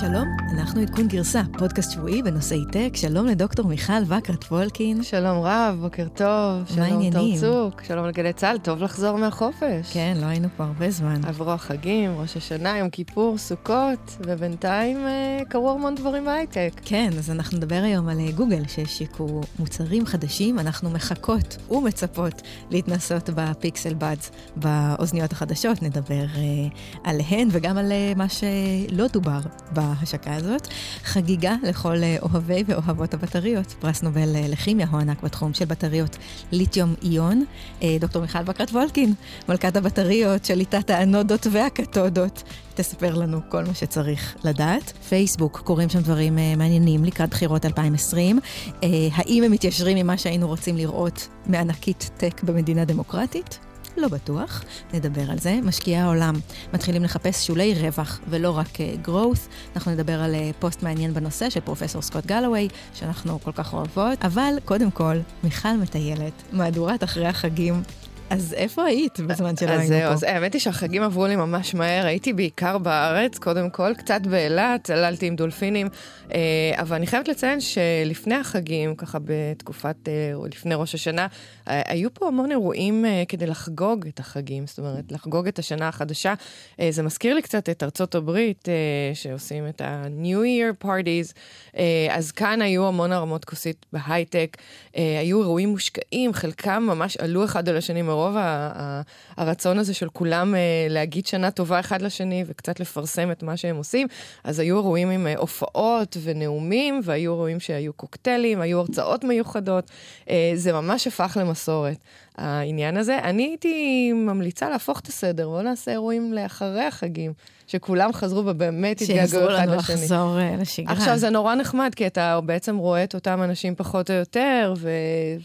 שלום, אנחנו עדכון גרסה, פודקאסט שבועי בנושאי טק. שלום לדוקטור מיכל וקרת וולקין. שלום רב, בוקר טוב. מה העניינים? שלום תורצוק, שלום לגלי צה"ל, טוב לחזור מהחופש. כן, לא היינו פה הרבה זמן. עברו החגים, ראש השנה, יום כיפור, סוכות, ובינתיים אה, קרו המון דברים בהייטק. כן, אז אנחנו נדבר היום על אה, גוגל, שהשיקו מוצרים חדשים. אנחנו מחכות ומצפות להתנסות בפיקסל בדס באוזניות החדשות. נדבר אה, עליהן וגם על אה, מה שלא דובר בהשקה הזאת. חגיגה לכל אה, אוהבי ואוהבות הבטריות. פרס נובל אה, לכימיה הוענק בתחום של בטריות ליתיום איון. אה, דוקטור מיכל בקרת וולקין, מלכת הבטריות, שליטת האנודות והקתודות, תספר לנו כל מה שצריך לדעת. פייסבוק, קורים שם דברים אה, מעניינים לקראת בחירות 2020. אה, האם הם מתיישרים עם מה שהיינו רוצים לראות מענקית טק במדינה דמוקרטית? לא בטוח, נדבר על זה. משקיעי העולם מתחילים לחפש שולי רווח ולא רק uh, growth. אנחנו נדבר על uh, פוסט מעניין בנושא של פרופסור סקוט גלווי, שאנחנו כל כך אוהבות. אבל קודם כל, מיכל מטיילת, מהדורת אחרי החגים. אז איפה היית בזמן שלא היינו פה? אז האמת היא שהחגים עברו לי ממש מהר, הייתי בעיקר בארץ, קודם כל, קצת באילת, צללתי עם דולפינים, אה, אבל אני חייבת לציין שלפני החגים, ככה בתקופת, אה, לפני ראש השנה, אה, היו פה המון אירועים אה, כדי לחגוג את החגים, זאת אומרת, לחגוג את השנה החדשה. אה, זה מזכיר לי קצת את ארצות הברית, אה, שעושים את ה-New Year parties, אה, אז כאן היו המון הרמות כוסית בהייטק, אה, היו אירועים מושקעים, חלקם ממש עלו אחד על השני מרוב ה- ה- הרצון הזה של כולם אה, להגיד שנה טובה אחד לשני וקצת לפרסם את מה שהם עושים. אז היו אירועים עם אה, הופעות ונאומים, והיו אירועים שהיו קוקטיילים, היו הרצאות מיוחדות. אה, זה ממש הפך למסורת, העניין הזה. אני הייתי ממליצה להפוך את הסדר, בואו נעשה אירועים לאחרי החגים, שכולם חזרו ובאמת שיעזרו התגעגעו אחד לנו לשני. לחזור אה, לשגרה. עכשיו זה נורא נחמד, כי אתה בעצם רואה את אותם אנשים פחות או יותר, ו-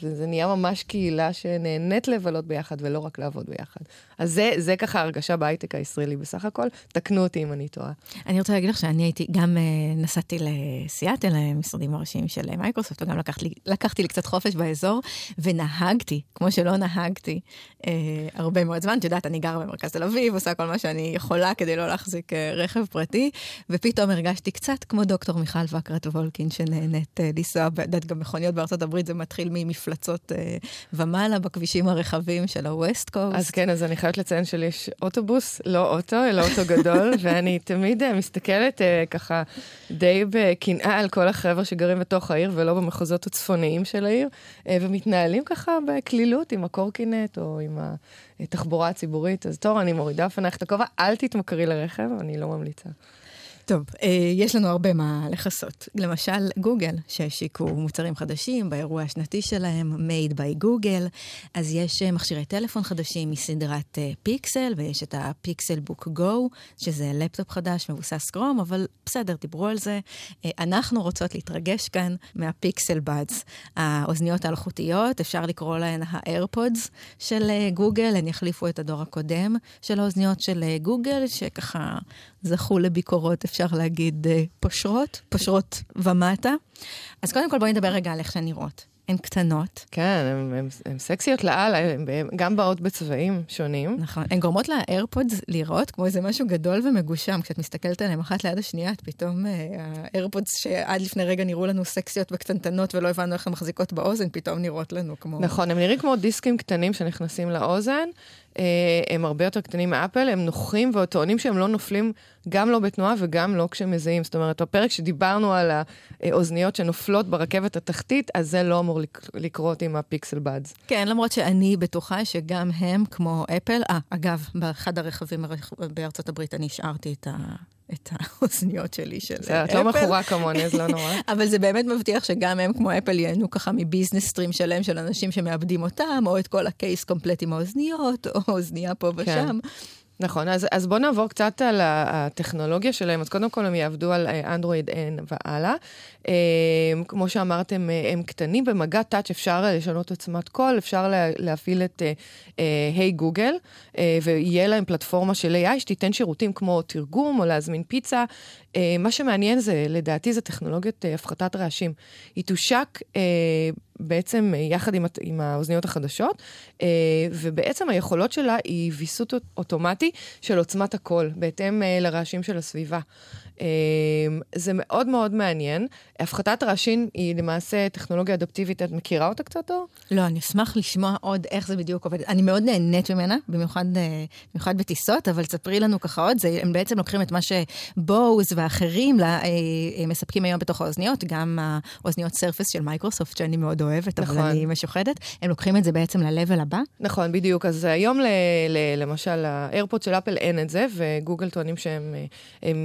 וזה נהיה ממש קהילה שנהנית לבלות ביחד ולא רק לעבוד ביחד. אז זה, זה ככה הרגשה בהייטק הישראלי בסך הכל, תקנו אותי אם אני טועה. אני רוצה להגיד לך שאני הייתי, גם uh, נסעתי לסיאטל, למשרדים הראשיים של אה, מייקרוסופט, וגם לקחתי, לקחתי לי קצת חופש באזור, ונהגתי, כמו שלא נהגתי uh, הרבה מאוד זמן. את יודעת, אני גרה במרכז תל אביב, עושה כל מה שאני יכולה כדי לא להחזיק uh, רכב פרטי, ופתאום הרגשתי קצת כמו דוקטור מיכל וקרת וולקין, שנהנית uh, לנסוע, את יודעת, גם מכוניות בארצות הברית, זה מתחיל ממפלצות uh, ומעלה בכבישים הרחבים של ה-West Coast. אז כן, אז אני חייבת לציין שלי יש אוטובוס, לא אוטו, אלא אוטו גדול, ואני תמיד אה, מסתכלת אה, ככה די בקנאה על כל החבר'ה שגרים בתוך העיר ולא במחוזות הצפוניים של העיר, אה, ומתנהלים ככה בקלילות עם הקורקינט או עם התחבורה הציבורית. אז תור, אני מורידה בפנייך את הכובע, אל תתמכרי לרכב, אני לא ממליצה. טוב, אה, יש לנו הרבה מה לכסות. למשל, גוגל, שהשיקו מוצרים חדשים באירוע השנתי שלהם, Made by Google, אז יש אה, מכשירי טלפון חדשים מסדרת אה, פיקסל, ויש את הפיקסל בוק גו, שזה לפטופ חדש מבוסס קרום, אבל בסדר, דיברו על זה. אנחנו רוצות להתרגש כאן מהפיקסל בדס. האוזניות האלחוטיות, אפשר לקרוא להן האיירפודס של גוגל, הן יחליפו את הדור הקודם של האוזניות של גוגל, שככה זכו לביקורות, אפשר להגיד, אה, פושרות, פושרות ומטה. אז קודם כל בואי נדבר רגע על איך שהן נראות. הן קטנות, כן, הן סקסיות לאללה, הן גם באות בצבעים שונים. נכון. הן גורמות לאיירפודס לראות כמו איזה משהו גדול ומגושם. כשאת מסתכלת עליהן אחת ליד השנייה, את פתאום, אה, האיירפודס שעד לפני רגע נראו לנו סקסיות וקטנטנות ולא הבנו איך הן מחזיקות באוזן, פתאום נראות לנו כמו... נכון, הם נראים כמו דיסקים קטנים שנכנסים לאוזן. אה, הם הרבה יותר קטנים מאפל, הם נוחים וטוענים שהם לא נופלים גם לא בתנועה וגם לא כשמזהים. זאת אומרת, בפרק שדיברנו על האוזניות שנופלות ברכבת התחתית, אז זה לא אמור לק- לקרות עם הפיקסל בדס. כן, למרות שאני בטוחה שגם הם, כמו אפל, אה, אגב, באחד הרכבים הרכ- בארצות הברית אני השארתי את, ה, את האוזניות שלי של בסדר, את אפל. לא מכורה כמוני, אז לא נורא. אבל זה באמת מבטיח שגם הם, כמו אפל, ייהנו ככה מ business stream שלם של אנשים שמאבדים אותם, או את כל ה case קומפלט עם האוזניות, או אוזנייה פה כן. ושם. נכון, אז, אז בואו נעבור קצת על הטכנולוגיה שלהם. אז קודם כל הם יעבדו על אה, אנדרואיד N והלאה. אה, כמו שאמרתם, אה, הם קטנים, במגע touch אפשר אה, לשנות עוצמת קול, אפשר לה, להפעיל את אה, Hey Google, ויהיה להם פלטפורמה של AI שתיתן שירותים כמו תרגום או להזמין פיצה. מה שמעניין זה, לדעתי, זה טכנולוגיית הפחתת רעשים. היא תושק בעצם יחד עם, עם האוזניות החדשות, ובעצם היכולות שלה היא ויסות אוטומטי של עוצמת הקול, בהתאם לרעשים של הסביבה. אמ, זה מאוד מאוד מעניין. הפחתת רעשים היא למעשה טכנולוגיה אדפטיבית, את מכירה אותה קצת, אור? לא, אני אשמח לשמוע עוד איך זה בדיוק עובד. אני מאוד נהנית ממנה, במיוחד, אה, במיוחד בטיסות, אבל ספרי לנו ככה עוד, זה, הם בעצם לוקחים את מה ש Bose ואחרים לה, אה, אה, מספקים היום בתוך האוזניות, גם האוזניות Surface של מייקרוסופט, שאני מאוד אוהבת, נכון. אבל אני משוחדת, הם לוקחים את זה בעצם ל-level הבא. נכון, בדיוק. אז היום, ל, ל, למשל, ה AirPod של אפל אין את זה, וגוגל טוענים שהם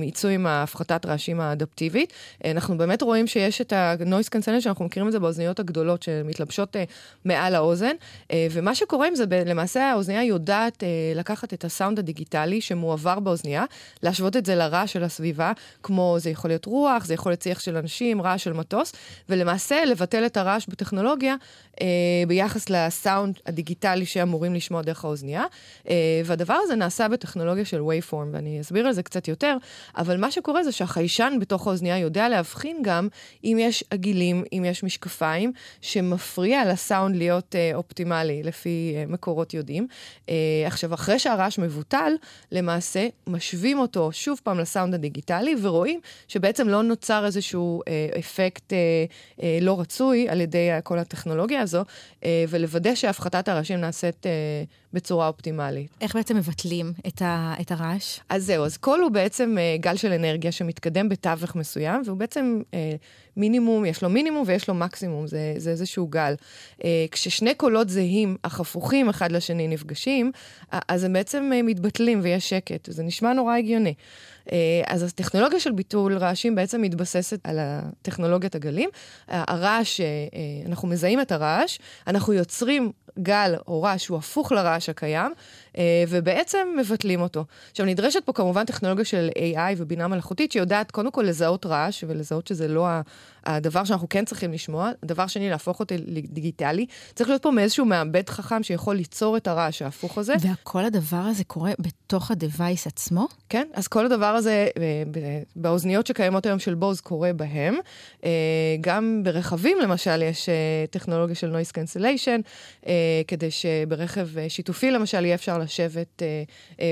יצאו עם ההפחתת רעשים האדפטיבית. אנחנו באמת רואים שיש את ה-noise cancellation, שאנחנו מכירים את זה באוזניות הגדולות שמתלבשות uh, מעל האוזן, uh, ומה שקורה עם זה, למעשה האוזנייה יודעת uh, לקחת את הסאונד הדיגיטלי שמועבר באוזנייה, להשוות את זה לרעש של הסביבה, כמו זה יכול להיות רוח, זה יכול להיות שיח של אנשים, רעש של מטוס, ולמעשה לבטל את הרעש בטכנולוגיה uh, ביחס לסאונד הדיגיטלי שאמורים לשמוע דרך האוזנייה, uh, והדבר הזה נעשה בטכנולוגיה של Waveform, ואני אסביר על זה קצת יותר, אבל מה שקורה זה שהחיישן בתוך האוזנייה יודע להבחין גם אם יש עגילים, אם יש משקפיים, שמפריע לסאונד להיות uh, אופטימלי, לפי uh, מקורות יודעים. Uh, עכשיו, אחרי שהרעש מבוטל, למעשה משווים אותו שוב פעם לסאונד הדיגיטלי, ורואים שבעצם לא נוצר איזשהו uh, אפקט uh, uh, לא רצוי על ידי uh, כל הטכנולוגיה הזו, uh, ולוודא שהפחתת הרעשים נעשית... Uh, בצורה אופטימלית. איך בעצם מבטלים את, ה, את הרעש? אז זהו, אז קול הוא בעצם uh, גל של אנרגיה שמתקדם בתווך מסוים, והוא בעצם uh, מינימום, יש לו מינימום ויש לו מקסימום, זה, זה איזשהו גל. Uh, כששני קולות זהים, אך הפוכים אחד לשני נפגשים, uh, אז הם בעצם uh, מתבטלים ויש שקט. זה נשמע נורא הגיוני. Uh, אז הטכנולוגיה של ביטול רעשים בעצם מתבססת על טכנולוגיית הגלים. הרעש, uh, uh, אנחנו מזהים את הרעש, אנחנו יוצרים גל או רעש שהוא הפוך לרעש הקיים, ובעצם מבטלים אותו. עכשיו, נדרשת פה כמובן טכנולוגיה של AI ובינה מלאכותית, שיודעת קודם כל לזהות רעש, ולזהות שזה לא הדבר שאנחנו כן צריכים לשמוע. דבר שני, להפוך אותו לדיגיטלי. צריך להיות פה מאיזשהו מעבד חכם שיכול ליצור את הרעש ההפוך הזה. וכל הדבר הזה קורה בתוך ה-device עצמו? כן, אז כל הדבר הזה אה, באוזניות שקיימות היום של בוז קורה בהם. אה, גם ברכבים, למשל, יש טכנולוגיה של noise cancellation, כדי שברכב שיתופי, למשל, יהיה אפשר לשבת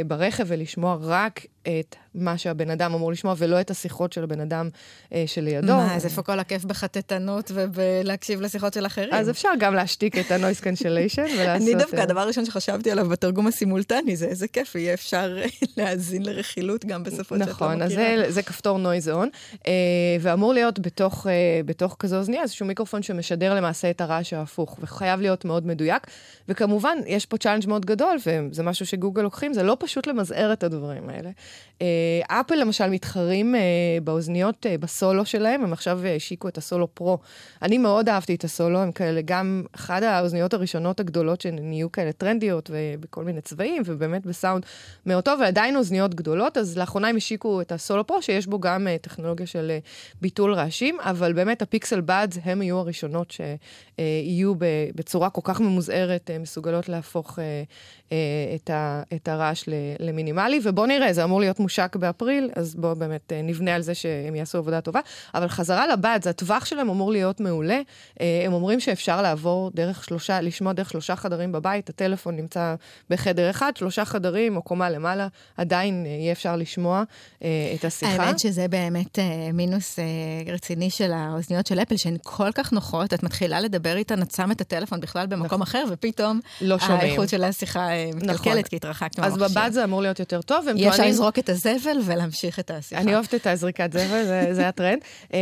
ברכב ולשמוע רק את מה שהבן אדם אמור לשמוע, ולא את השיחות של הבן אדם אה, שלידו. מה, אז איפה כל הכיף בחטטנות ובלהקשיב לשיחות של אחרים? אז אפשר גם להשתיק את ה-noise cancellation ולעשות... אני דווקא, אה, הדבר הראשון שחשבתי עליו בתרגום הסימולטני, זה איזה כיף, יהיה אפשר להאזין לרכילות גם בשפות שאת לא מכירה. נכון, אז זה, זה כפתור noise on, אה, ואמור להיות בתוך, אה, בתוך כזו אוזניה איזשהו מיקרופון שמשדר למעשה את הרעש ההפוך, וחייב להיות מאוד מדויק. וכמובן, יש פה challenge מאוד גדול, וזה משהו שגוגל לוקחים, זה לא פשוט למזער את הדברים האלה. אה, אפל למשל מתחרים אה, באוזניות אה, בסולו שלהם, הם עכשיו השיקו את הסולו פרו. אני מאוד אהבתי את הסולו, הם כאלה גם אחת האוזניות הראשונות הגדולות שנהיו כאלה טרנדיות ובכל מיני צבעים, ובאמת בסאונד מאוד טוב, ועדיין אוזניות גדולות, אז לאחרונה הם השיקו את הסולו פרו, שיש בו גם טכנולוגיה של ביטול רעשים, אבל באמת הפיקסל בדס הם יהיו הראשונות שיהיו בצורה כל כך ממוזערת, מסוגלות להפוך את, הרעש למינימלי, ובואו נראה, זה אמור להיות מושק באפריל, אז בואו באמת אה, נבנה על זה שהם יעשו עבודה טובה. אבל חזרה לבד, זה הטווח שלהם אמור להיות מעולה. אה, הם אומרים שאפשר לעבור דרך שלושה, לשמוע דרך שלושה חדרים בבית, הטלפון נמצא בחדר אחד, שלושה חדרים או קומה למעלה, עדיין אה, יהיה אפשר לשמוע את השיחה. האמת שזה באמת מינוס רציני של האוזניות של אפל, שהן כל כך נוחות, את מתחילה לדבר איתן, את שמה את הטלפון בכלל במקום נכון. אחר, ופתאום לא האיכות של השיחה מתקלקלת, נכון. כי התרחקנו אז באד זה אמור להיות יותר טוב. יהיה אפשר לזרוק את הזבל ולהמשיך את השיחה. אני אוהבת את הזריקת זבל, זה, זה הטרנד. אה,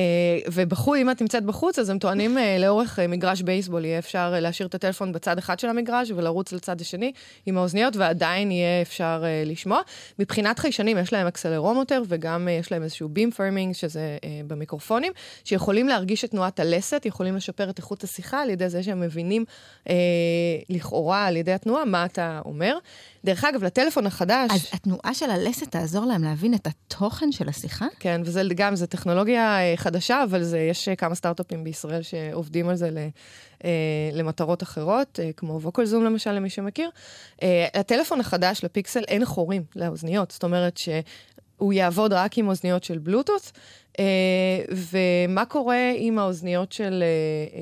ובחוץ, אם את נמצאת בחוץ, אז הם טוענים אה, לאורך אה, מגרש baseball, יהיה אפשר להשאיר את הטלפון בצד אחד של המגרש ולרוץ לצד השני עם האוזניות, ועדיין יהיה אפשר לשמוע. מבחינת חיישנים, יש להם אקסלרומטר וגם יש להם איזשהו beamforming, שזה במיקרופונים, שיכולים להרגיש את תנועת הלסת, יכולים לשפר את איכות השיחה על ידי זה שהם מבינים לכאורה על ידי התנועה מה אתה אומר. דרך אגב, לטלפון החדש... אז התנועה של הלסת תעזור להם להבין את התוכן של השיחה? כן, וזה גם, זו טכנולוגיה אה, חדשה, אבל זה, יש אה, כמה סטארט-אפים בישראל שעובדים על זה ל, אה, למטרות אחרות, כמו ווקלזום למשל, למי שמכיר. לטלפון החדש, לפיקסל, אין חורים לאוזניות. זאת אומרת ש... הוא יעבוד רק עם אוזניות של בלוטות'. Uh, ומה קורה עם האוזניות של, uh, uh,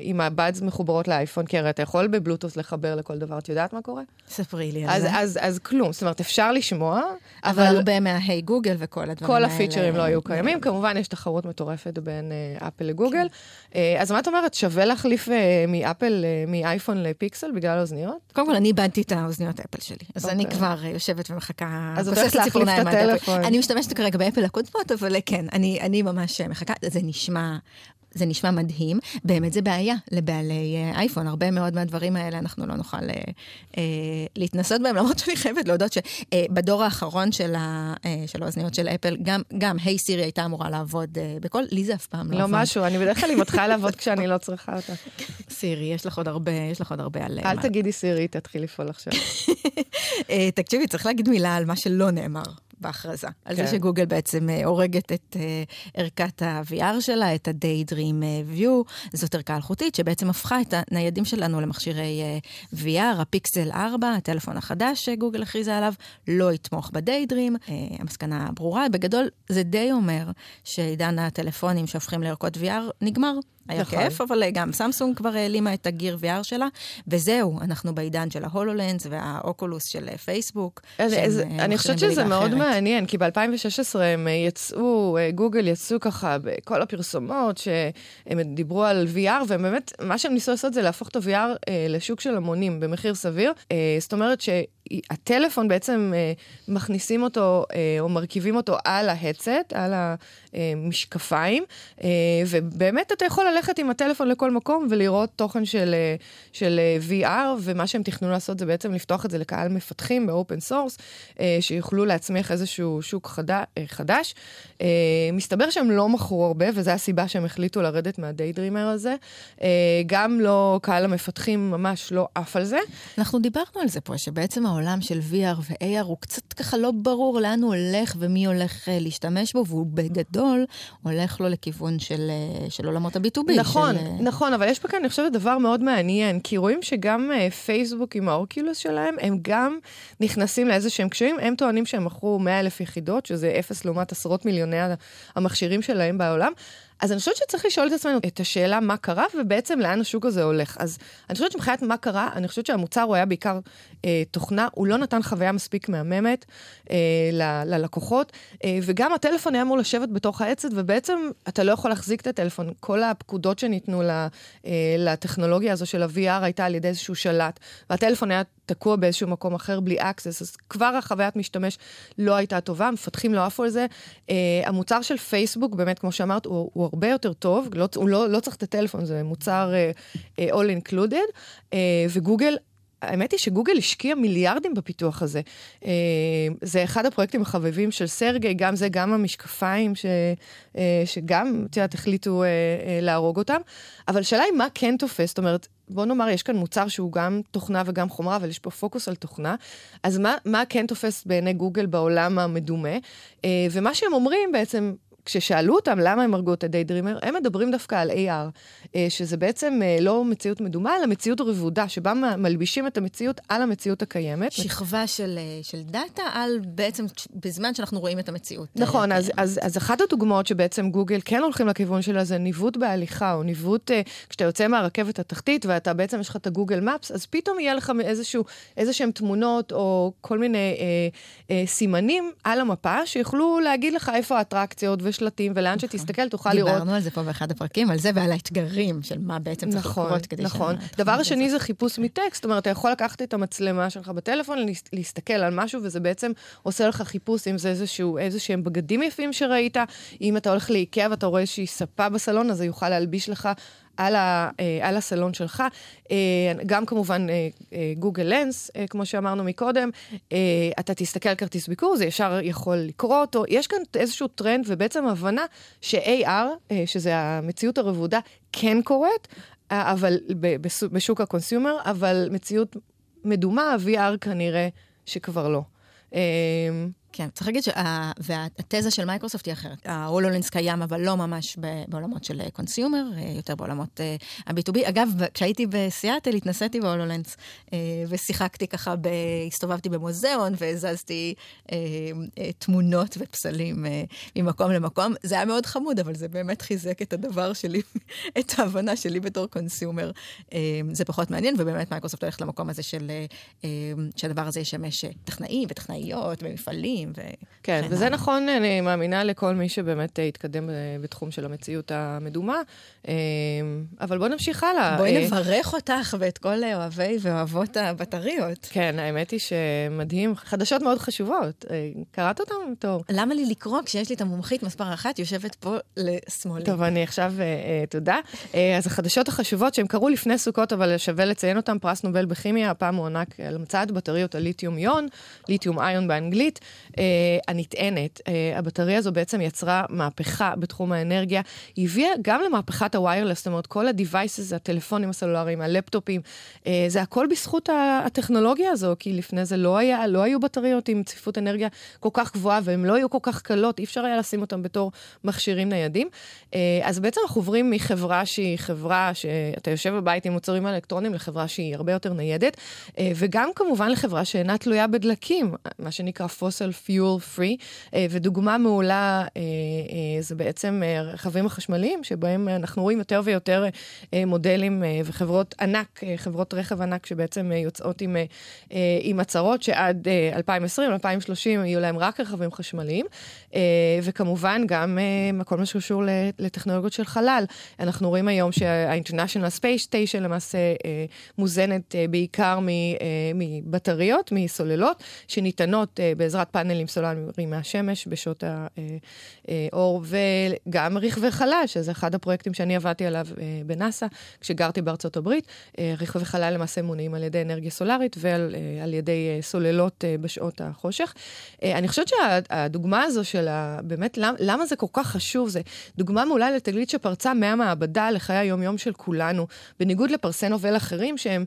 עם הבאדס מחוברות לאייפון? כי הרי אתה יכול בבלוטוס לחבר לכל דבר, את יודעת מה קורה? ספרי לי על אז, זה. אז, אז כלום, זאת אומרת, אפשר לשמוע, אבל אבל הרבה מההיי גוגל וכל הדברים כל האלה. הפיצ'רים לא היו קיימים. כמובן, יש תחרות מטורפת בין uh, אפל לגוגל. Uh, אז מה את אומרת, שווה להחליף uh, מאפל, uh, מאייפון לפיקסל בגלל האוזניות? קודם כל, אני איבדתי את האוזניות אפל שלי, אז אני אוקיי. כבר אה, יושבת ומחכה, אז את הולכת להחליף את. הטלפון. אני משתמשת כרגע באפל הקודמות, אבל כן, אני, אני ממש אה, מחכה, זה נשמע... זה נשמע מדהים, באמת זה בעיה לבעלי אה, אייפון, הרבה מאוד מהדברים האלה אנחנו לא נוכל אה, אה, להתנסות בהם, למרות שאני חייבת להודות שבדור האחרון של, ה, אה, של האוזניות של אפל, גם, גם היי סירי הייתה אמורה לעבוד אה, בכל, לי זה אף פעם לא לא עבד. משהו, אני בדרך כלל היא מתחילה לעבוד כשאני לא צריכה אותה. סירי, יש לך עוד הרבה, יש לך עוד הרבה על... אל מה- תגידי סירי, תתחיל לפעול עכשיו. אה, תקשיבי, צריך להגיד מילה על מה שלא נאמר בהכרזה. על זה כן. שגוגל בעצם אה, הורגת את אה, ערכת ה-VR שלה, את ה-Daydream אה, View. זאת ערכה אלחוטית שבעצם הפכה את הניידים שלנו למכשירי VR. הפיקסל 4, הטלפון החדש שגוגל הכריזה עליו, לא יתמוך ב-Daydream. המסקנה ברורה. בגדול, זה די אומר שעידן הטלפונים שהופכים לערכות VR נגמר. היה נכון. כיף, אבל אה, גם סמסונג כבר העלימה את הגיר VR שלה, וזהו, אנחנו בעידן של ההולולנס והאוקולוס של פייסבוק. אז- שהם, אז אה, אני חושבת שזה בליגה מאוד אחרת. מעניין, כי ב-2016 הם אה, יצאו, גוגל יצאו ככה בכל הפרסומות, שהם דיברו על VR, והם באמת, מה שהם ניסו לעשות זה להפוך את ה-VR אה, לשוק של המונים במחיר סביר. אה, זאת אומרת שהטלפון בעצם אה, מכניסים אותו, אה, או מרכיבים אותו על ה headset, על המשקפיים, אה, ובאמת אתה יכול ללכת עם הטלפון לכל מקום ולראות תוכן של, אה, של אה, VR, ומה שהם תכננו לעשות זה בעצם לפתוח את זה לקהל מפתחים ב open source, אה, שיוכלו להצמיח איזשהו שוק חדש. מסתבר שהם לא מכרו הרבה, וזו הסיבה שהם החליטו לרדת מהדיידרימר הזה. גם לא, קהל המפתחים ממש לא עף על זה. אנחנו דיברנו על זה פה, שבעצם העולם של VR ו-AR הוא קצת ככה לא ברור לאן הוא הולך ומי הולך להשתמש בו, והוא בגדול הולך לו לכיוון של, של עולמות ה-B2B. נכון, של, אה, נכון, אבל יש פה כאן, אני חושבת, דבר מאוד מעניין, כי רואים שגם אה, פייסבוק עם האורקילוס שלהם, הם גם נכנסים לאיזה שהם קשיים, הם טוענים שהם מכרו 100 אלף יחידות, שזה אפס לעומת עשרות מיליוני המכשירים שלהם בעולם. אז אני חושבת שצריך לשאול את עצמנו את השאלה מה קרה, ובעצם לאן השוק הזה הולך. אז אני חושבת שמבחינת מה קרה, אני חושבת שהמוצר הוא היה בעיקר אה, תוכנה, הוא לא נתן חוויה מספיק מהממת אה, ל- ללקוחות, אה, וגם הטלפון היה אמור לשבת בתוך העצת, ובעצם אתה לא יכול להחזיק את הטלפון. כל הפקודות שניתנו ל- אה, לטכנולוגיה הזו של ה-VR הייתה על ידי איזשהו שלט, והטלפון היה תקוע באיזשהו מקום אחר בלי access, אז כבר החוויית משתמש לא הייתה טובה, מפתחים לא עפו על זה. Uh, המוצר של פייסבוק, באמת, כמו שאמרת, הוא, הוא הרבה יותר טוב, לא, הוא לא, לא צריך את הטלפון, זה מוצר uh, all included, uh, וגוגל... האמת היא שגוגל השקיע מיליארדים בפיתוח הזה. Uh, זה אחד הפרויקטים החביבים של סרגי, גם זה, גם המשקפיים, ש, uh, שגם, את יודעת, החליטו uh, להרוג אותם. אבל השאלה היא מה כן תופס, זאת אומרת, בוא נאמר, יש כאן מוצר שהוא גם תוכנה וגם חומרה, אבל יש פה פוקוס על תוכנה. אז מה, מה כן תופס בעיני גוגל בעולם המדומה? אה, ומה שהם אומרים בעצם, כששאלו אותם למה הם הרגו את ה Daydream, הם מדברים דווקא על AR, אה, שזה בעצם אה, לא מציאות מדומה, אלא מציאות רבודה, שבה מלבישים את המציאות על המציאות הקיימת. שכבה של, אה, של דאטה על בעצם בזמן שאנחנו רואים את המציאות. נכון, אז, אז, אז אחת הדוגמאות שבעצם גוגל כן הולכים לכיוון שלה זה ניווט בהליכה, או ניווט, כשאתה יוצא מהרכבת התחתית ואתה בעצם יש לך את הגוגל מפס, אז פתאום יהיה לך איזשהו, איזה שהם תמונות או כל מיני אה, אה, סימנים על המפה, שיוכלו להגיד לך איפה האטרקציות ושלטים, ולאן שתסתכל תוכל לראות. דיברנו על זה פה באחד הפרקים, על זה ועל האתגרים של מה בעצם צריך נכון, לקרות כדי נכון. שהתוכנית דבר הזאת- שני זה חיפוש מטקסט, זאת אומרת, אתה יכול לקחת את המצלמה שלך בטלפון, להס- להסתכל על משהו, וזה בעצם עושה לך חיפוש, אם זה איזשהו, איזה שהם בגדים יפים שראית, אם אתה הולך לאיקאה ואתה רואה איזושהי ספה בסלון, אז זה יוכל להלביש לך על, ה, אה, על הסלון שלך. אה, גם כמובן אה, אה, Google Lens, אה, כמו שאמרנו מקודם, אה, אתה תסתכל על כרטיס ביקור, זה ישר יכול לקרוא אותו. יש כאן איזשהו טרנד ובעצם הבנה ש-AR, אה, שזה המציאות הרבודה, כן קורית, אה, אבל בשוק ה consumer, אבל מציאות מדומה, VR כנראה שכבר לא. אה, כן, צריך להגיד שהתזה של מייקרוסופט היא אחרת. ה HoloLens קיים, אבל לא ממש בעולמות של consumer, יותר בעולמות ה-B2B. אגב, כשהייתי בסיאטל, התנסיתי ב HoloLens, ושיחקתי ככה, הסתובבתי במוזיאון, והזזתי תמונות ופסלים ממקום למקום. זה היה מאוד חמוד, אבל זה באמת חיזק את הדבר שלי, את ההבנה שלי בתור consumer. זה פחות מעניין, ובאמת מייקרוסופט הולכת למקום הזה של, שהדבר הזה ישמש טכנאים וטכנאיות ומפעלים. ו... כן, וזה הלאה. נכון, אני מאמינה לכל מי שבאמת התקדם בתחום של המציאות המדומה. אבל בואו נמשיך הלאה. בואי נברך אותך ואת כל אוהבי ואוהבות הבטריות. כן, האמת היא שמדהים, חדשות מאוד חשובות. קראת אותם, טוב. למה לי לקרוא כשיש לי את המומחית מספר אחת יושבת פה לשמאלי? טוב, אני עכשיו, תודה. אז החדשות החשובות שהם קרו לפני סוכות, אבל שווה לציין אותם, פרס נובל בכימיה, הפעם מוענק על המצאת בטריות הליתיום יון, ליתיום איון באנגלית, הנטענת. Uh, הבטריה הזו בעצם יצרה מהפכה בתחום האנרגיה. היא הביאה גם למהפכת הוויירלס, זאת אומרת, כל ה-devices, הטלפונים הסלולריים, הלפטופים, uh, זה הכל בזכות הטכנולוגיה הזו, כי לפני זה לא, היה, לא היו בטריות עם צפיפות אנרגיה כל כך גבוהה, והן לא היו כל כך קלות, אי אפשר היה לשים אותן בתור מכשירים ניידים. Uh, אז בעצם אנחנו עוברים מחברה שהיא חברה שאתה יושב בבית עם מוצרים אלקטרונים לחברה שהיא הרבה יותר ניידת, אה, וגם כמובן לחברה שאינה תלויה בדלקים, מה שנקרא fossil fuel free, אה, ודוגמה מעולה אה, זה בעצם הרכבים החשמליים, שבהם אנחנו רואים יותר ויותר מודלים וחברות ענק, חברות רכב ענק שבעצם יוצאות עם, עם הצהרות שעד 2020, 2030 יהיו להם רק רכבים חשמליים, וכמובן גם כל מה שקשור לטכנולוגיות של חלל. אנחנו רואים היום שה-International Space Station למעשה מוזנת בעיקר מבטריות, מסוללות, שניתנות בעזרת פאנלים סולריים מהשמש בשעות האור, וגם רכבי חלל, שזה אחד הפרויקטים שאני עבדתי עליו בנאסא, כשגרתי בארצות הברית. רכבי חלל למעשה מונעים על ידי אנרגיה סולארית ועל ידי סוללות בשעות החושך. אני חושבת שהדוגמה הזו של ה... באמת, למה, זה כל כך חשוב? זה דוגמה מעולה לתגלית שפרצה מהמעבדה לחיי היום-יום של כולנו, בניגוד לפרסי נובל אחרים שהם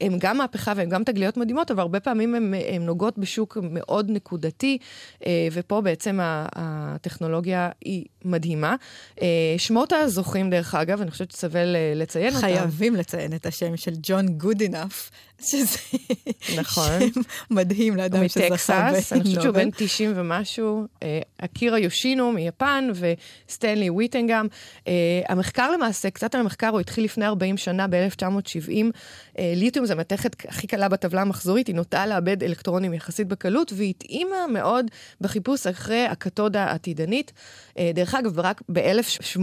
הם גם מהפכה והם גם תגליות מדהימות, אבל הרבה פעמים הן נוגעות בשוק מאוד נקודתי, אה, ופה בעצם הטכנולוגיה היא מדהימה. אה, שמות הזוכים, דרך אגב, אני חושבת ששווה לציין אותם. חייבים לציין את השם של ג'ון גודינף. שזה נכון. שם מדהים לאדם שזכה בנובל. מטקסס, אני חושבת שהוא בן 90 ומשהו, אה, אקירה יושינו מיפן וסטנלי וויטנגאם. אה, המחקר למעשה, קצת על המחקר, הוא התחיל לפני 40 שנה, ב-1970. אה, ליתיום זה המתכת הכי קלה בטבלה המחזורית, היא נוטה לאבד אלקטרונים יחסית בקלות, והיא התאימה מאוד בחיפוש אחרי הקתודה העתידנית. דרך אגב, רק ב-1800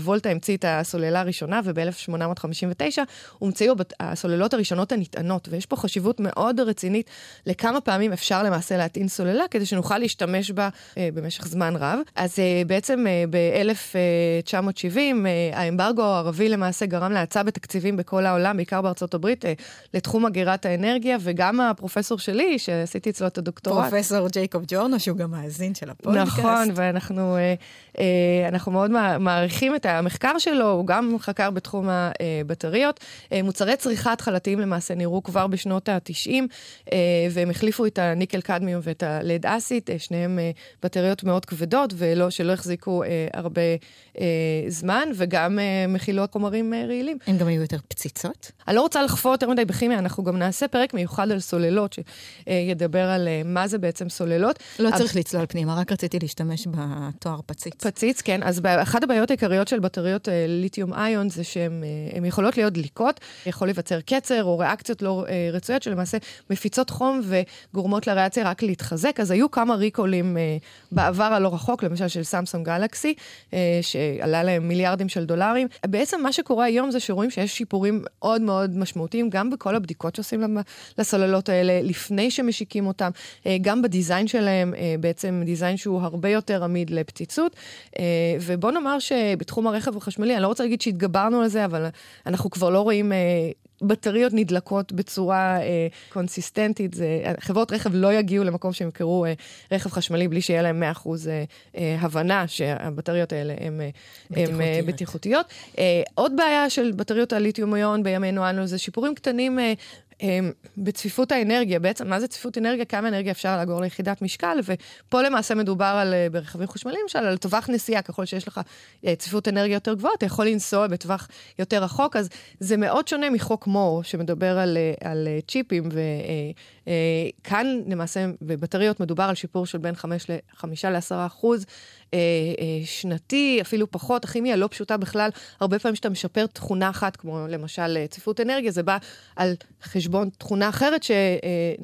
וולטה המציא את הסוללה הראשונה, וב-1859 הומצאו הסוללות הראשונות הנטענות. נטענות, ויש פה חשיבות מאוד רצינית לכמה פעמים אפשר למעשה להטעין סוללה, כדי שנוכל להשתמש בה אה, במשך זמן רב. אז אה, בעצם אה, ב-1970, אה, האמברגו הערבי למעשה גרם להאצה בתקציבים בכל העולם, בעיקר בארצות הברית, אה, לתחום אגירת האנרגיה, וגם הפרופסור שלי, שעשיתי אצלו את הדוקטורט. פרופסור ג'ייקוב ג'ורנו, שהוא גם מאזין של הפודקאסט. נכון, ואנחנו אה, אה, אנחנו מאוד מעריכים את המחקר שלו, הוא גם חקר בתחום הבטריות. אה, מוצרי צריכה התחלתיים למעשה נראו נראו כבר בשנות ה-90, אה, והם החליפו את הניקל קדמיום ואת הלד אסיד, אה, שניהם אה, בטריות מאוד כבדות ולא, שלא החזיקו הרבה זמן, וגם מכילות חומרים רעילים. הן גם היו יותר פציצות? אני לא רוצה לחפור יותר מדי בכימיה, אנחנו גם נעשה פרק מיוחד על סוללות, שידבר על מה זה בעצם סוללות. לא אבל... צריך לצלול פנימה, רק רציתי להשתמש בתואר פציץ. פציץ, כן. אז אחת הבעיות העיקריות של בטריות ליתיום איון זה שהן יכולות להיות דליקות, יכול להיווצר קצר או ריאקציות לא אה, רצויות, שלמעשה מפיצות חום וגורמות לריאציה רק להתחזק. אז היו כמה ריקולים אה, בעבר הלא רחוק, למשל של סמסונג גלקסי, אה, שעלה להם מיליארדים של דולרים. בעצם מה שקורה היום זה שרואים שיש שיפורים מאוד מאוד משמעותיים, גם בכל הבדיקות שעושים לסוללות האלה, לפני שמשיקים אותם, אה, גם בדיזיין שלהם, אה, בעצם דיזיין שהוא הרבה יותר עמיד לפציצות. אה, ובוא נאמר שבתחום הרכב החשמלי, אני לא רוצה להגיד שהתגברנו על זה, אבל אנחנו כבר לא רואים... אה, בטריות נדלקות בצורה אה, קונסיסטנטית. זה, חברות רכב לא יגיעו למקום שהם ימכרו אה, רכב חשמלי בלי שיהיה להם 100% אה, אה, הבנה שהבטריות האלה הן בטיחותיות. אה, בטיחותיות. אה, עוד בעיה של בטריות הליתיום-איון בימינו אנו זה שיפורים קטנים אה, בצפיפות האנרגיה, בעצם מה זה צפיפות אנרגיה, כמה אנרגיה אפשר לאגור ליחידת משקל, ופה למעשה מדובר על, אה, ברכבים חשמליים, למשל, על טווח נסיעה, ככל שיש לך אה, צפיפות אנרגיה יותר גבוהה, אתה יכול לנסוע בטווח יותר רחוק, אז זה מאוד שונה מחוק מור, שמדבר על, אה, על צ'יפים, וכאן למעשה בבטריות מדובר על שיפור של בין 5 ל-10 אחוז. שנתי, אפילו פחות. הכימיה לא פשוטה בכלל. הרבה פעמים כשאתה משפר תכונה אחת, כמו למשל צפיפות אנרגיה, זה בא על תכונה אחרת ש, אה,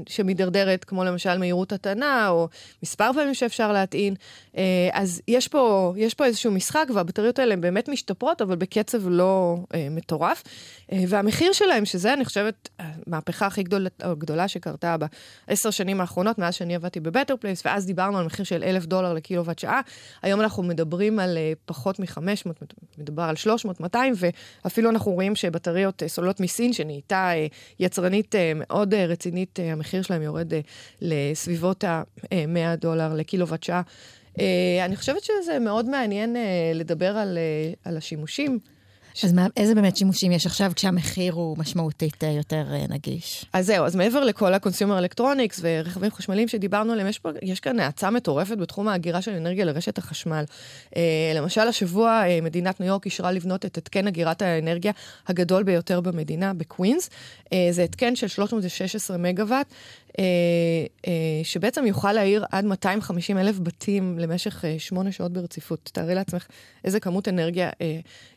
שמידרדרת, כמו למשל מהירות הטענה, או מספר פעמים שאפשר להטעין. אה, אז יש פה, יש פה איזשהו משחק, והבטריות האלה הן באמת משתפרות, אבל בקצב לא אה, מטורף. והמחיר שלהם, שזה, אני חושבת, המהפכה הכי גדול, גדולה שקרתה בעשר שנים האחרונות, מאז שאני עבדתי ב Better Place, ואז דיברנו על מחיר של אלף דולר לקילוואט שעה. היום אנחנו מדברים על פחות מ-500, מדובר על 300, 200, ואפילו אנחנו רואים שבטריות סוללות מסין, שנהייתה אה, יצרנית uh, מאוד uh, רצינית, uh, המחיר שלהם יורד לסביבות ה-100 דולר לקילוואט שעה. אני חושבת שזה מאוד מעניין לדבר על, על השימושים. אז מה, איזה באמת שימושים יש עכשיו כשהמחיר הוא משמעותית אה, יותר אה, נגיש? אז זהו, אז מעבר לכל ה-consumer electronics ורכבים חשמליים שדיברנו עליהם, יש, יש כאן האצה מטורפת בתחום ההגירה של אנרגיה לרשת החשמל. אה, למשל, השבוע מדינת ניו יורק אישרה לבנות את התקן אגירת האנרגיה הגדול ביותר במדינה, בקווינס. זה התקן של 316 מגוואט, שבעצם יוכל להעיר עד 250 אלף בתים למשך שמונה שעות ברציפות. תארי לעצמך איזה כמות אנרגיה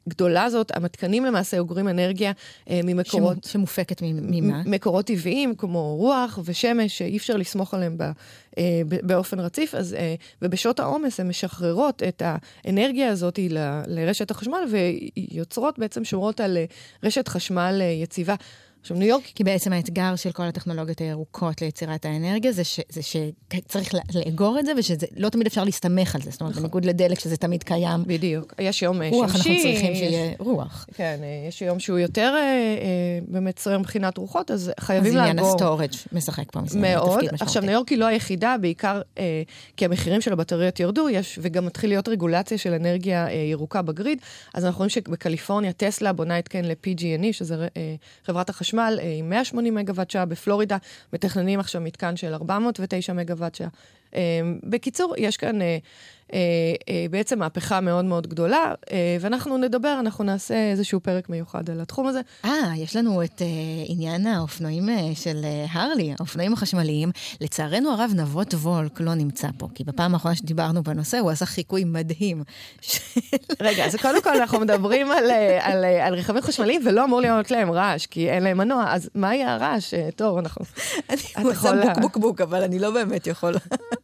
גדולה זאת. המתקנים למעשה אוגרים אנרגיה אה, ממקורות... שמופקת ממה? מקורות טבעיים, כמו רוח ושמש, שאי אפשר לסמוך עליהם ב, אה, באופן רציף, אז, אה, ובשעות העומס הן משחררות את האנרגיה הזאת ל, לרשת החשמל ויוצרות בעצם שורות על אה, רשת חשמל אה, יציבה. עכשיו, ניו יורק... כי בעצם האתגר של כל הטכנולוגיות הירוקות ליצירת האנרגיה זה, ש, זה שצריך לאגור את זה, ושזה לא תמיד אפשר להסתמך על זה. זאת אומרת, נכון. בניגוד לדלק, שזה תמיד קיים. בדיוק. יש יום שמשי. רוח, אנחנו צריכים שיהיה רוח. כן, אה, יש יום שהוא יותר אה, אה, באמת סוער מבחינת רוחות, אז חייבים לאגור. אז עניין ה storage משחק פה מאוד. עכשיו, ניו יורק היא לא היחידה, בעיקר אה, כי המחירים של הבטריות ירדו, יש, וגם מתחיל להיות רגולציה של אנרגיה אה, ירוקה ב grid. אז אנחנו רואים שבקליפורניה טסלה בונה התקן ל-PG&E, שזה אה, חברת החשמל. חשמל אה, עם 180 מגוואט שעה, בפלורידה מתכננים עכשיו מתקן של 409 מגוואט שעה. אה, בקיצור, יש כאן אה, אה, אה, בעצם מהפכה מאוד מאוד גדולה, ואנחנו נדבר, אנחנו נעשה איזשהו פרק מיוחד על התחום הזה. אה, יש לנו את עניין האופנועים של הרלי, האופנועים החשמליים. לצערנו הרב, נבות וולק לא נמצא פה, כי בפעם האחרונה שדיברנו בנושא, הוא עשה חיקוי מדהים. רגע, אז קודם כל אנחנו מדברים על, על, על, רכבים חשמליים, ולא אמור להיות להם רעש, כי אין להם מנוע, אז מה יהיה הרעש? טוב, אנחנו... אני רוצה בוק אבל אני לא באמת יכולה.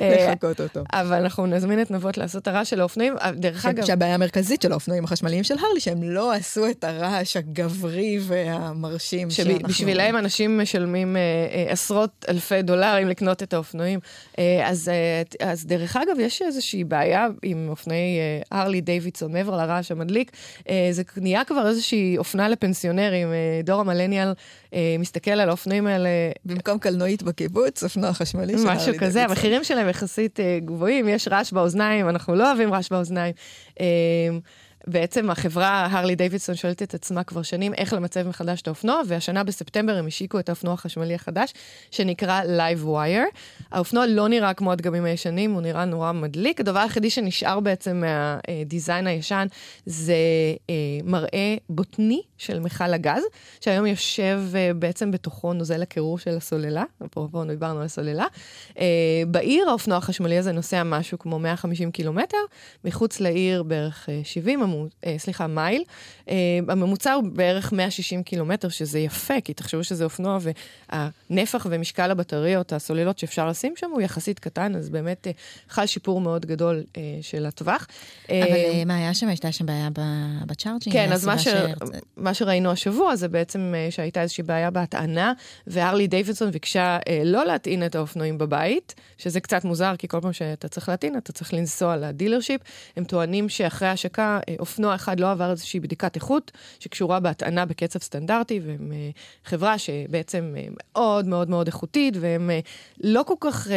לחקות אותו. אבל אנחנו נזמין את נבות לעשות הרעש של האופנועים. אה, דרך אגב... שהבעיה המרכזית של האופנועים החשמליים של הרלי, שהם לא עשו את הרעש הגברי והמרשים שאנחנו... שבשבילם אנשים משלמים אה, אה, עשרות אלפי דולרים לקנות את האופנועים. אה, אז, אה, אז דרך אגב, יש איזושהי בעיה עם אופנועי אה, הרלי דיווידסון, מעבר לרעש המדליק. אה, זה נהיה כבר איזושהי אופנה לפנסיונרים. אה, דור המלניאל אה, מסתכל על האופנועים האלה... במקום קלנועית בקיבוץ, אופנוע חשמלי של הרלי משהו כזה, המחירים שלהם יחסית אה, גבוהים, יש רעש באוזניים, אנחנו לא אוהבים רעש באוזניים. בעצם החברה הרלי דיווידסון שואלת את עצמה כבר שנים איך למצב מחדש את האופנוע, והשנה בספטמבר הם השיקו את האופנוע החשמלי החדש, שנקרא Live Wire. האופנוע לא נראה כמו הדגמים הישנים, הוא נראה נורא מדליק. הדבר היחידי שנשאר בעצם מהדיזיין הישן זה אה, מראה בוטני של מכל הגז, שהיום יושב אה, בעצם בתוכו נוזל הקירור של הסוללה, אפרופו דיברנו על הסוללה. אה, בעיר האופנוע החשמלי הזה נוסע משהו כמו 150 קילומטר, מחוץ לעיר בערך 70, הממוצע, אה, סליחה, מייל. אה, הממוצע הוא בערך 160 קילומטר, שזה יפה, כי תחשבו שזה אופנוע, והנפח ומשקל הבטריות, הסוללות שאפשר לשים שם, הוא יחסית קטן, אז באמת אה, חל שיפור מאוד גדול אה, של הטווח. אבל אה, מה היה שם? הייתה שם בעיה ב charging? כן, אז מה, ש... מה שראינו השבוע זה בעצם אה, שהייתה איזושהי בעיה בהטענה, והרלי דיווידסון ביקשה אה, לא להטעין את האופנועים בבית, שזה קצת מוזר, כי כל פעם שאתה צריך להטעין, אתה צריך לנסוע ל dealership. הם טוענים שאחרי ההשקה, אופנוע אחד לא עבר איזושהי בדיקת איכות שקשורה בהטענה בקצב סטנדרטי, והם אה, חברה שבעצם אה, מאוד מאוד מאוד איכותית, והם אה, לא כל כך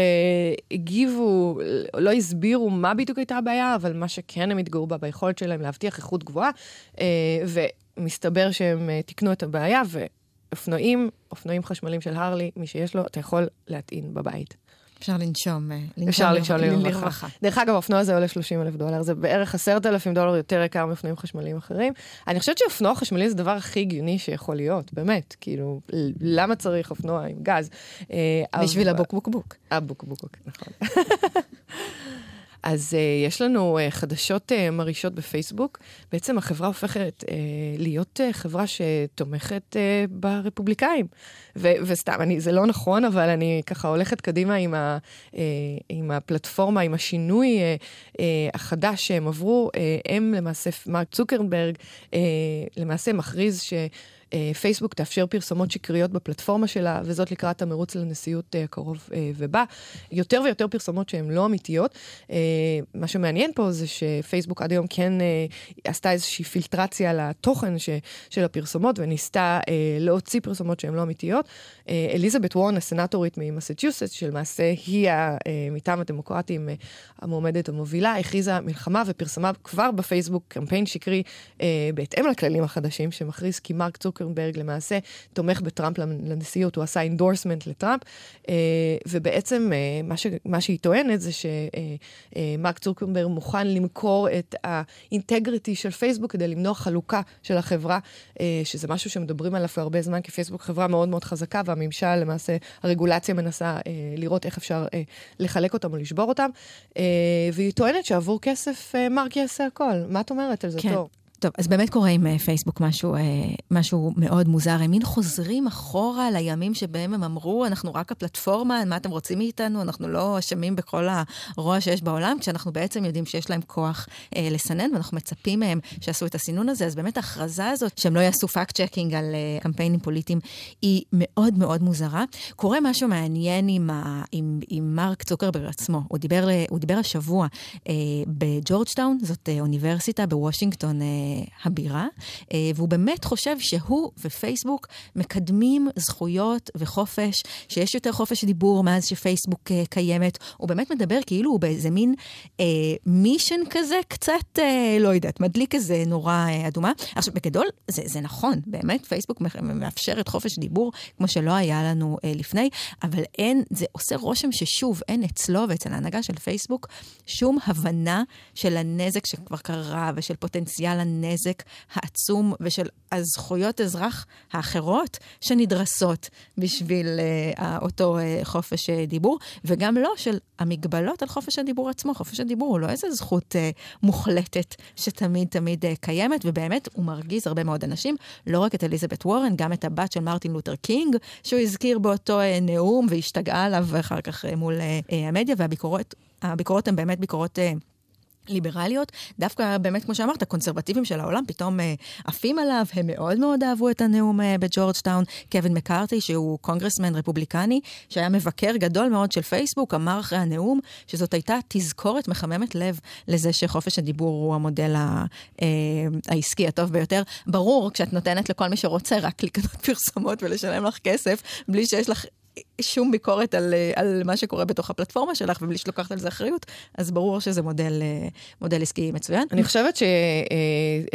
הגיבו, לא הסבירו מה בדיוק הייתה הבעיה, אבל מה שכן הם התגאו בה ביכולת שלהם להבטיח איכות גבוהה. Uh, מסתבר שהם תיקנו את הבעיה, ואופנועים, אופנועים חשמליים של הרלי, מי שיש לו, אתה יכול להטעין בבית. אפשר לנשום, אה, לנשום אפשר לנשום לרווחה. דרך אגב, האופנוע הזה עולה 30 אלף דולר, זה בערך 10,000 דולר יותר יקר מאופנועים חשמליים אחרים. אני חושבת שאופנוע חשמלי זה הדבר הכי הגיוני שיכול להיות, באמת. כאילו, למה צריך אופנוע עם גז? אה, בשביל הבוקבוקבוק. הבוקבוקבוק, נכון. אז uh, יש לנו uh, חדשות uh, מרעישות בפייסבוק. בעצם החברה הופכת uh, להיות uh, חברה שתומכת uh, ברפובליקאים. ו- וסתם, אני, זה לא נכון, אבל אני ככה הולכת קדימה עם, ה, uh, עם הפלטפורמה, עם השינוי uh, uh, החדש שהם עברו. Uh, הם למעשה, מרק צוקרנברג uh, למעשה מכריז ש... אה, פייסבוק תאפשר פרסומות שקריות בפלטפורמה שלה, וזאת לקראת המרוץ לנשיאות הקרוב אה, ובא. יותר ויותר פרסומות שהן לא אמיתיות. אה, מה שמעניין פה זה שפייסבוק עד היום כן עשתה איזושהי פילטרציה לתוכן ש, של הפרסומות, וניסתה להוציא פרסומות שהן לא אמיתיות. אליזבת וורן, הסנטורית ממסצ'וסטס, שלמעשה היא מטעם הדמוקרטים המועמדת המובילה, הכריזה מלחמה ופרסמה כבר בפייסבוק קמפיין שקרי בהתאם לכללים החדשים, שמכריז כי מרק צוקר צוקרברג למעשה תומך בטראמפ לנשיאות, הוא עשה endorsement לטראמפ, אה, ובעצם אה, מה, ש, מה שהיא טוענת זה שמרק צוקרברג מוכן למכור את ה integrity של פייסבוק כדי למנוע חלוקה של החברה, אה, שזה משהו שמדברים עליו הרבה זמן, כי פייסבוק חברה מאוד מאוד חזקה, והממשל למעשה, הרגולציה מנסה לראות איך אפשר לחלק אותם או לשבור אותם, והיא טוענת שעבור כסף מרק יעשה הכל. מה את אומרת על זה, כן. תור? טוב, אז באמת קורה עם אה, פייסבוק משהו, אה, משהו מאוד מוזר. הם מין חוזרים אחורה לימים שבהם הם אמרו, אנחנו רק הפלטפורמה, מה אתם רוצים מאיתנו? אנחנו לא אשמים בכל הרוע שיש בעולם, כשאנחנו בעצם יודעים שיש להם כוח אה, לסנן, ואנחנו מצפים מהם שיעשו את הסינון הזה. אז באמת ההכרזה הזאת, שהם לא יעשו fact checking על אה, קמפיינים פוליטיים, היא מאוד מאוד מוזרה. קורה משהו מעניין עם, ה, עם, עם מרק צוקרברג עצמו. הוא דיבר, הוא דיבר השבוע אה, בג'ורג'טאון, זאת אה, אוניברסיטה בוושינגטון, אה, הבירה, אה, והוא באמת חושב שהוא ופייסבוק מקדמים זכויות וחופש, שיש יותר חופש דיבור מאז שפייסבוק אה, קיימת. הוא באמת מדבר כאילו הוא באיזה מין אה, mission כזה, קצת, אה, לא יודעת, מדליק איזה נורה אה, אדומה. עכשיו, בגדול, זה, זה נכון, באמת, פייסבוק מאפשרת חופש דיבור כמו שלא היה לנו אה, לפני, אבל אין, זה עושה רושם ששוב, אין אצלו ואצל ההנהגה של פייסבוק שום הבנה של הנזק שכבר קרה ושל פוטנציאל הנזק העצום ושל הזכויות אזרח האחרות שנדרסות בשביל uh, אותו uh, חופש uh, דיבור, וגם לא של המגבלות על חופש הדיבור עצמו. חופש הדיבור הוא לא איזו זכות uh, מוחלטת שתמיד תמיד uh, קיימת, ובאמת הוא מרגיז הרבה מאוד אנשים, לא רק את אליזבת וורן, גם את הבת של מרטין לותר קינג, שהוא הזכיר באותו אה, נאום והשתגעה עליו אחר כך אה, מול אה, המדיה, והביקורות הן באמת ביקורות... אה, ליברליות, דווקא באמת, כמו שאמרת, conservative ים של העולם פתאום אה, עפים עליו, הם מאוד מאוד אהבו את הנאום אה, בג'ורג'טאון. קווין מקארתי, שהוא קונגרסמן רפובליקני, שהיה מבקר גדול מאוד של פייסבוק, אמר אחרי הנאום שזאת הייתה תזכורת מחממת לב לזה שחופש הדיבור הוא המודל ה, אה, העסקי הטוב ביותר. ברור, כשאת נותנת לכל מי שרוצה רק לקנות פרסומות ולשלם לך כסף, בלי שיש לך שום ביקורת על, אה, על מה שקורה בתוך הפלטפורמה שלך, ובלי שאת לוקחת על זה אחריות, אז ברור שזה מודל, אה, מודל עסקי מצוין. אני חושבת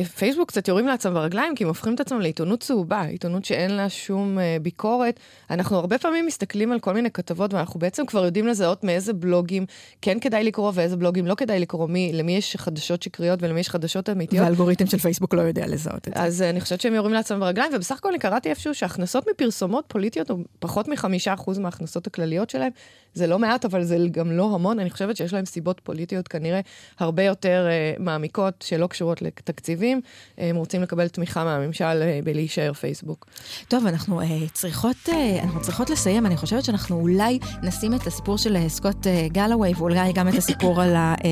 שפייסבוק קצת יורים לעצמם ברגליים, כי הם הופכים את עצמם לעיתונות צהובה, עיתונות שאין לה שום אה, ביקורת. אנחנו הרבה פעמים מסתכלים על כל מיני כתבות, ואנחנו בעצם כבר יודעים לזהות מאיזה בלוגים כן כדאי לקרוא ואיזה בלוגים לא כדאי לקרוא, מי, למי יש חדשות שקריות ולמי יש חדשות אמיתיות. והאלגוריתם של פייסבוק לא יודע לזהות את זה. אז אני חושבת שהם יורים לעצמם ברגליים, ובסך הכל אני קראתי איפשהו שהכנסות מפרסומות פוליטיות הוא פחות מחמישה אחוז מההכנסות הכלליות שלהם. זה לא מעט, אבל זה גם לא המון. אני חושבת שיש להם סיבות פוליטיות כנראה הרבה יותר uh, מעמיקות, שלא קשורות לתקציבים. Uh, הם רוצים לקבל תמיכה מהממשל uh, בלהישאר פייסבוק. טוב, אנחנו uh, צריכות, uh, אנחנו צריכות לסיים. אני חושבת שאנחנו אולי נשים את הסיפור של uh, סקוט uh, גלווי, ואולי גם את הסיפור על, ה, uh,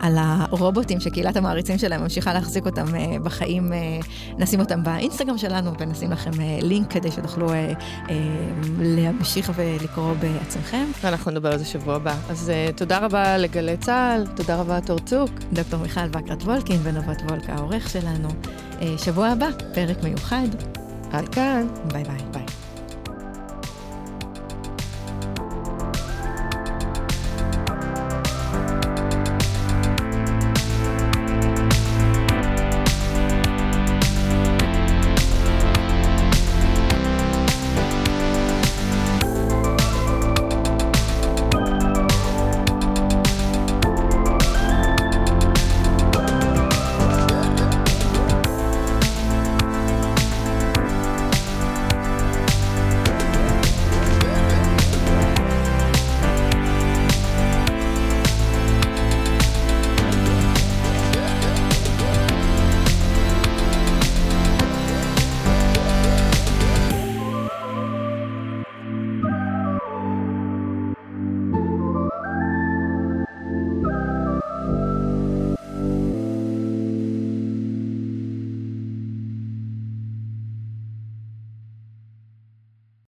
על הרובוטים שקהילת המעריצים שלהם ממשיכה להחזיק אותם uh, בחיים. Uh, נשים אותם באינסטגרם שלנו ונשים לכם uh, לינק כדי שתוכלו uh, uh, להמשיך ולקרוא בעצמכם. ואנחנו נדבר על זה שבוע הבא. אז uh, תודה רבה לגלי צה"ל, תודה רבה תורצוק. דוקטור מיכל וקרת וולקין ונובת וולקה, העורך שלנו. Uh, שבוע הבא, פרק מיוחד. עד כאן. ביי ביי. ביי.